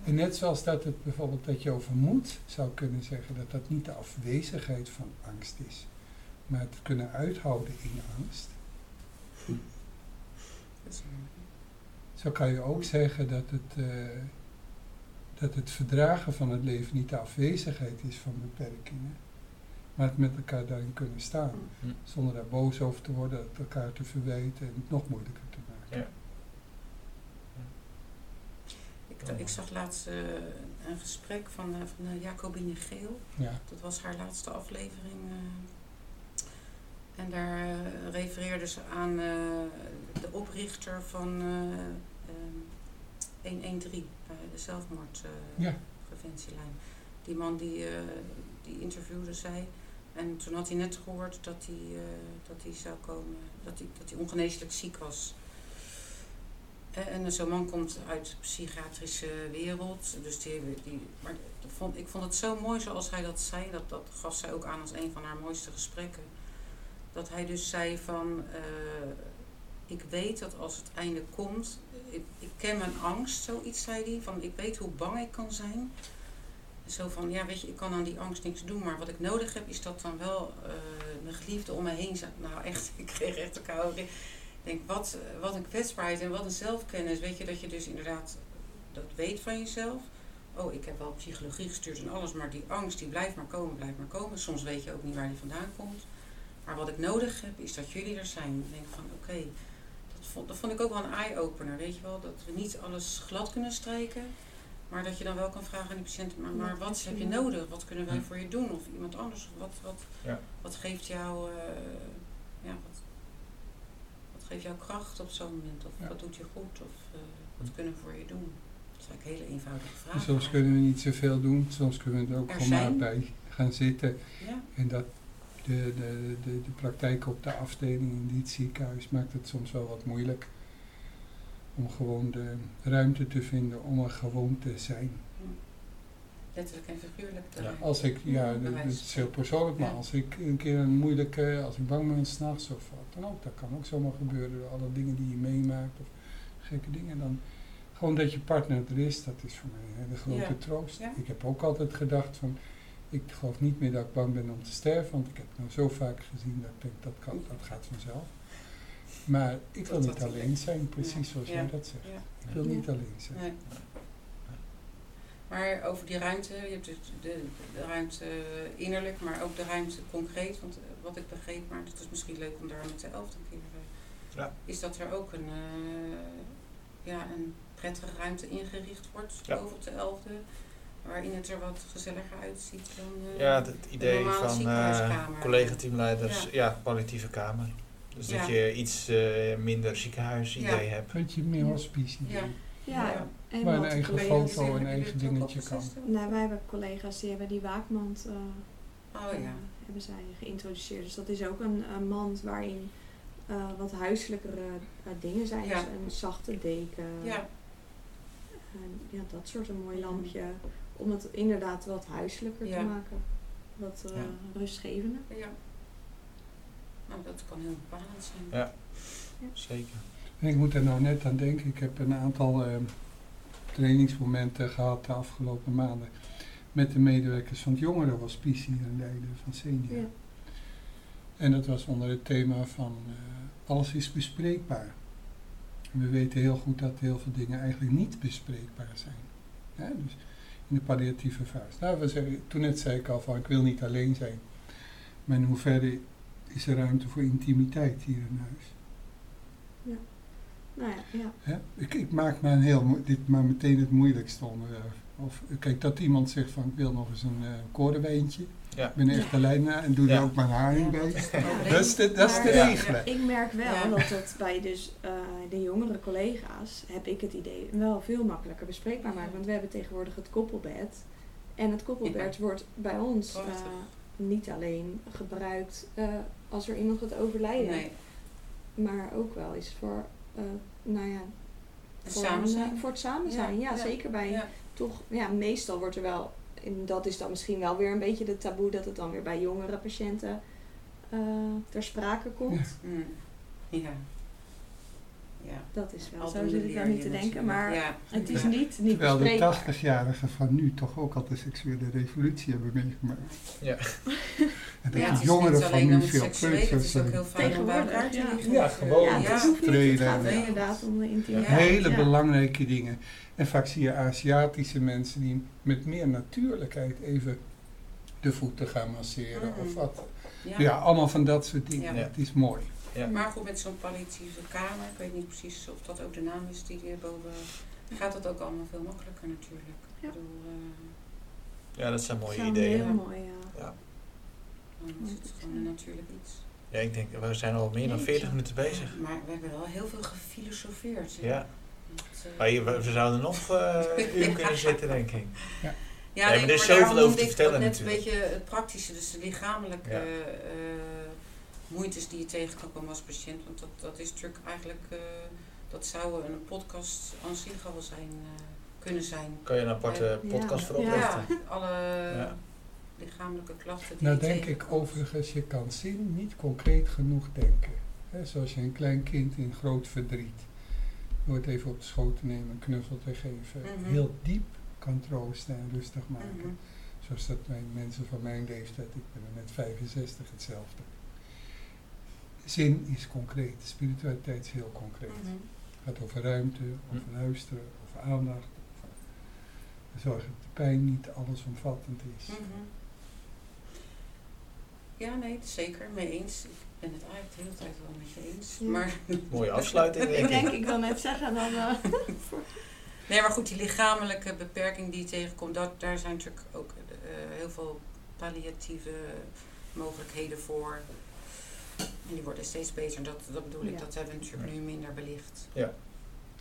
En net zoals dat het bijvoorbeeld dat je over moed zou kunnen zeggen dat dat niet de afwezigheid van angst is, maar het kunnen uithouden in angst. Zo kan je ook zeggen dat het, eh, dat het verdragen van het leven niet de afwezigheid is van beperkingen, maar het met elkaar daarin kunnen staan, Hm. zonder daar boos over te worden, het elkaar te verwijten en het nog moeilijker te maken. Ja. Ik, ik zag laatst eh, een gesprek van, eh, van eh, Jacobine Geel. Ja, Dat was haar laatste aflevering. en daar refereerde ze aan de oprichter van eh, ehm, 113, eh, de zelfmoordpreventielijn. ja, die man die, die interviewde zij. En toen had hij net gehoord dat hij, dat hij zou komen, dat hij, dat hij ongeneeslijk ziek was. Eh, En zo'n man komt uit de psychiatrische wereld. Dus die, die, maar vond, ik vond het zo mooi zoals hij dat zei. Dat, dat gaf zij ook aan als een van haar mooiste gesprekken. Dat hij dus zei van... eh, ik weet dat als het einde komt... Ik, ken mijn angst, zoiets zei hij. Van, ik weet hoe bang ik kan zijn. Zo van, ja weet je, ik kan aan die angst niks doen. Maar wat ik nodig heb, is dat dan wel eh, mijn geliefde om me heen zijn. Nou echt, ik kreeg echt een koude denk, wat, wat een kwetsbaarheid en wat een zelfkennis. Weet je, dat je dus inderdaad dat weet van jezelf. Oh, ik heb wel psychologie gestuurd en alles, maar die angst die blijft maar komen, blijft maar komen. Soms weet je ook niet waar die vandaan komt. Maar wat ik nodig heb, is dat jullie er zijn. Ik denk van, oké, dat, vond, dat vond ik ook wel een eye-opener, weet je wel. Dat we niet alles glad kunnen strijken. Maar dat je dan wel kan vragen aan die patiënt, maar, maar wat heb je nodig? Wat kunnen wij Hm. voor je doen? Of iemand anders? Wat, wat, Ja. wat geeft jou, eh, ja, wat geeft jou kracht op zo'n moment? Of Ja. wat doet je goed? Of eh, wat kunnen we voor je doen? Dat is eigenlijk hele eenvoudige vraag. En soms kunnen we niet zoveel doen, soms kunnen we er ook Er gewoon maar zijn. bij gaan zitten. Ja, En dat de, de, de, de praktijk op de afdeling in dit ziekenhuis maakt het soms wel wat moeilijk om gewoon de ruimte te vinden om er gewoon te zijn. Letterlijk en figuurlijk. Ja. Als ik, ja, van is heel persoonlijk, maar Ja. als ik een keer een moeilijke, als ik bang ben s'nachts of wat dan ook, dat kan ook zomaar gebeuren door alle dingen die je meemaakt of gekke dingen, dan gewoon dat je partner er is, dat is voor mij hele grote Ja. troost. Ik heb ook altijd gedacht van, ik geloof niet meer dat ik bang ben om te sterven, want ik heb het nou zo vaak gezien dat ik denk, dat, kan, dat gaat vanzelf. Maar ik wil niet alleen zijn, precies zoals jij dat zegt. Ik wil niet alleen zijn. Nee. Maar over die ruimte, je hebt dus de, de ruimte innerlijk, maar ook de ruimte concreet. Want eh, wat ik begreep, maar het is misschien leuk om daar met de elfde keer, Ja. is dat er ook een, eh, ja, een prettige ruimte ingericht wordt Ja. op de elfde. Waarin het er wat gezelliger uitziet dan eh, Ja, het, idee van eh ziekenhuiskamer. collega-teamleiders, Ja. ja. palliatieve kamer. Dus Ja. dat je iets eh, minder ziekenhuisidee Ja. hebt. Weet je, meer hospice Ja. Ja, Ja. en Maar een wat de eigen foto, een eigen dingetje opgezet? Nou, wij hebben collega's die hebben die waakmand eh, Oh eh, ja. hebben zij geïntroduceerd. Dus dat is ook een, een mand waarin eh, wat huiselijkere dingen zijn. Ja. Dus een zachte deken. Ja, En ja, dat soort een mooi lampje. Om het inderdaad wat huiselijker Ja. te maken. Wat eh, Ja. rustgevender. ja. Nou, dat kan heel bepalend zijn. Ja, zeker. Ik moet er nou net aan denken, ik heb een aantal eh, trainingsmomenten gehad de afgelopen maanden met de medewerkers van het jongerenhospice hier in Leiden, van Senior. Ja. En dat was onder het thema van eh, alles is bespreekbaar. En we weten heel goed dat heel veel dingen eigenlijk niet bespreekbaar zijn. Dus in de palliatieve fase. Nou, we zeggen, toen net zei ik al van ik wil niet alleen zijn. Maar in hoeverre is er ruimte voor intimiteit hier in huis? Nou ja, ja. Ik, ik maak me een heel, dit maar meteen het moeilijkste onderwerp. Of kijk, dat iemand zegt van ik wil nog eens een uh, korenwijntje. Ja. Ik ben echt de lijna en doe Ja. er ook mijn haar in Ja, bij. dat is. Dat is de, is Ja. regelen. Ik merk wel Ja. dat het bij dus, eh, de jongere collega's, heb ik het idee, wel veel makkelijker bespreekbaar maakt. Want we hebben tegenwoordig het koppelbed. En het koppelbed wordt bij ons eh, niet alleen gebruikt eh, als er iemand gaat overlijden. Nee, Maar ook wel eens voor, eh, nou ja, voor, samen een- zijn. voor het samen zijn. Ja, Ja, ja. zeker bij Ja. toch, ja, meestal wordt er wel, en dat is dan misschien wel weer een beetje de taboe, dat het dan weer bij jongere patiënten eh, ter sprake komt. Mm. Ja. Ja. Dat is wel, zo zit ik dan niet te denken, maar Ja. het is niet, niet Terwijl de bespreekbaar. 80-jarigen van nu toch ook al de seksuele revolutie hebben meegemaakt. Ja. En dat Ja, de jongeren van nu veel het is ook heel Tegenwoordig, ja. Ja, gewoon. Ja, het Ja. hoeft niet, het gaat inderdaad om de intimiteit. Ja. Hele Ja. belangrijke dingen. En vaak zie je Aziatische mensen die met meer natuurlijkheid even de voeten gaan masseren Mhm. of wat. Ja. Ja, allemaal van dat soort dingen. Ja. Het is mooi. Ja. Maar goed, met zo'n palliatieve kamer, ik weet niet precies of dat ook de naam is die hierboven, gaat dat ook allemaal veel makkelijker natuurlijk. Ja. Bedoel, eh, ja, dat zijn mooie ideeën. Heel mooi, ja. Ja. dan is het gewoon een natuurlijk iets. ja, ik denk, we zijn al meer dan Jeetje. 40 minuten bezig. Maar we hebben wel heel veel gefilosofeerd. hè. Ja. Dat, eh, Maar we, we zouden nog eh een uur kunnen zitten, denk ik. Ja, Nee, nee, maar er is daarom zoveel over te ik vertellen net natuurlijk. een beetje het praktische, dus de lichamelijke Ja. eh, moeites die je tegen kan komen als patiënt. Want dat, dat is natuurlijk eigenlijk, eh, dat zou een podcast aan zich al zijn, eh, kunnen zijn. Kan je een aparte Ja. podcast voor Ja. oprichten? Ja, alle Ja. lichamelijke klachten die Nou je denk ik overigens, je kan zin niet concreet genoeg denken. Hè, zoals je een klein kind in groot verdriet door het even op de schoot te nemen, een knuffel te geven, Mhm. heel diep kan troosten en rustig maken. Mhm. Zoals dat mijn mensen van mijn leeftijd, ik ben er net 65, hetzelfde. Zin is concreet, spiritualiteit is heel concreet. Mhm. Het gaat over ruimte, over Hm. luisteren, over aandacht. Over zorgen dat de pijn niet allesomvattend is. Mhm. Ja, nee, zeker, mee eens. Ik ben het eigenlijk de hele tijd wel met je eens. Maar, Mooie afsluiting, denk Ik ik. denk, ik wil net zeggen, dan, eh, nee, maar goed, die lichamelijke beperking die je tegenkomt, dat, daar zijn natuurlijk ook eh, heel veel palliatieve mogelijkheden voor. En die worden steeds beter. Dat, dat bedoel ik, Ja. dat hebben we natuurlijk nu minder belicht.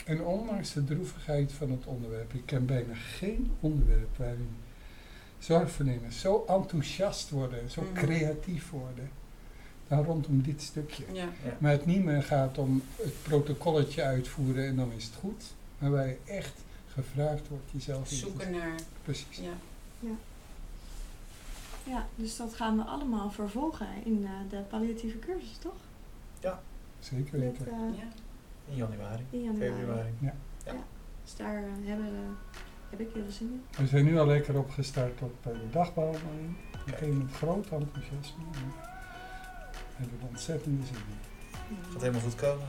En ondanks de droevigheid van het onderwerp, ik ken bijna geen onderwerp waarin zorgverleners zo enthousiast worden, zo Mhm. creatief worden, dan rondom dit stukje. Ja. Maar het niet meer gaat om het protocolletje uitvoeren en dan is het goed, maar waar je echt gevraagd wordt jezelf in te Zoeken naar, Precies. ja. ja, dus dat gaan we allemaal vervolgen in eh, de palliatieve cursus, toch? Zeker Met, weten. eh, ja. In januari, in januari. februari. Dus daar eh, hebben we, heb ik heel veel zin in. We zijn nu al lekker opgestart op eh, de dagbehandeling. Meteen met groot enthousiasme. En we hebben er ontzettende zin in. Gaat helemaal goed komen.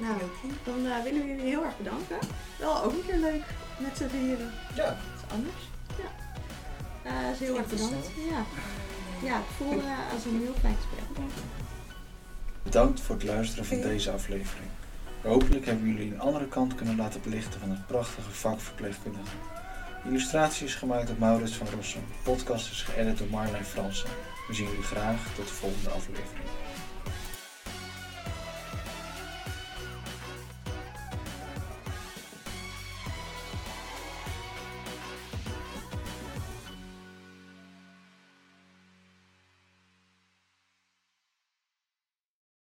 Nou, dan willen we jullie heel erg bedanken. Wel ook een keer leuk met z'n vieren. Ja. Dat is anders. Eh, dus heel erg bedankt. Ja, ja ik voel eh, als een heel fijn gesprek. Bedankt voor het luisteren van deze aflevering. Hopelijk hebben jullie een andere kant kunnen laten belichten van het prachtige vak verpleegkundige. De illustratie is gemaakt door Maurits van Rossum. De podcast is geëdit door Marlijn Fransen. We zien jullie graag tot de volgende aflevering.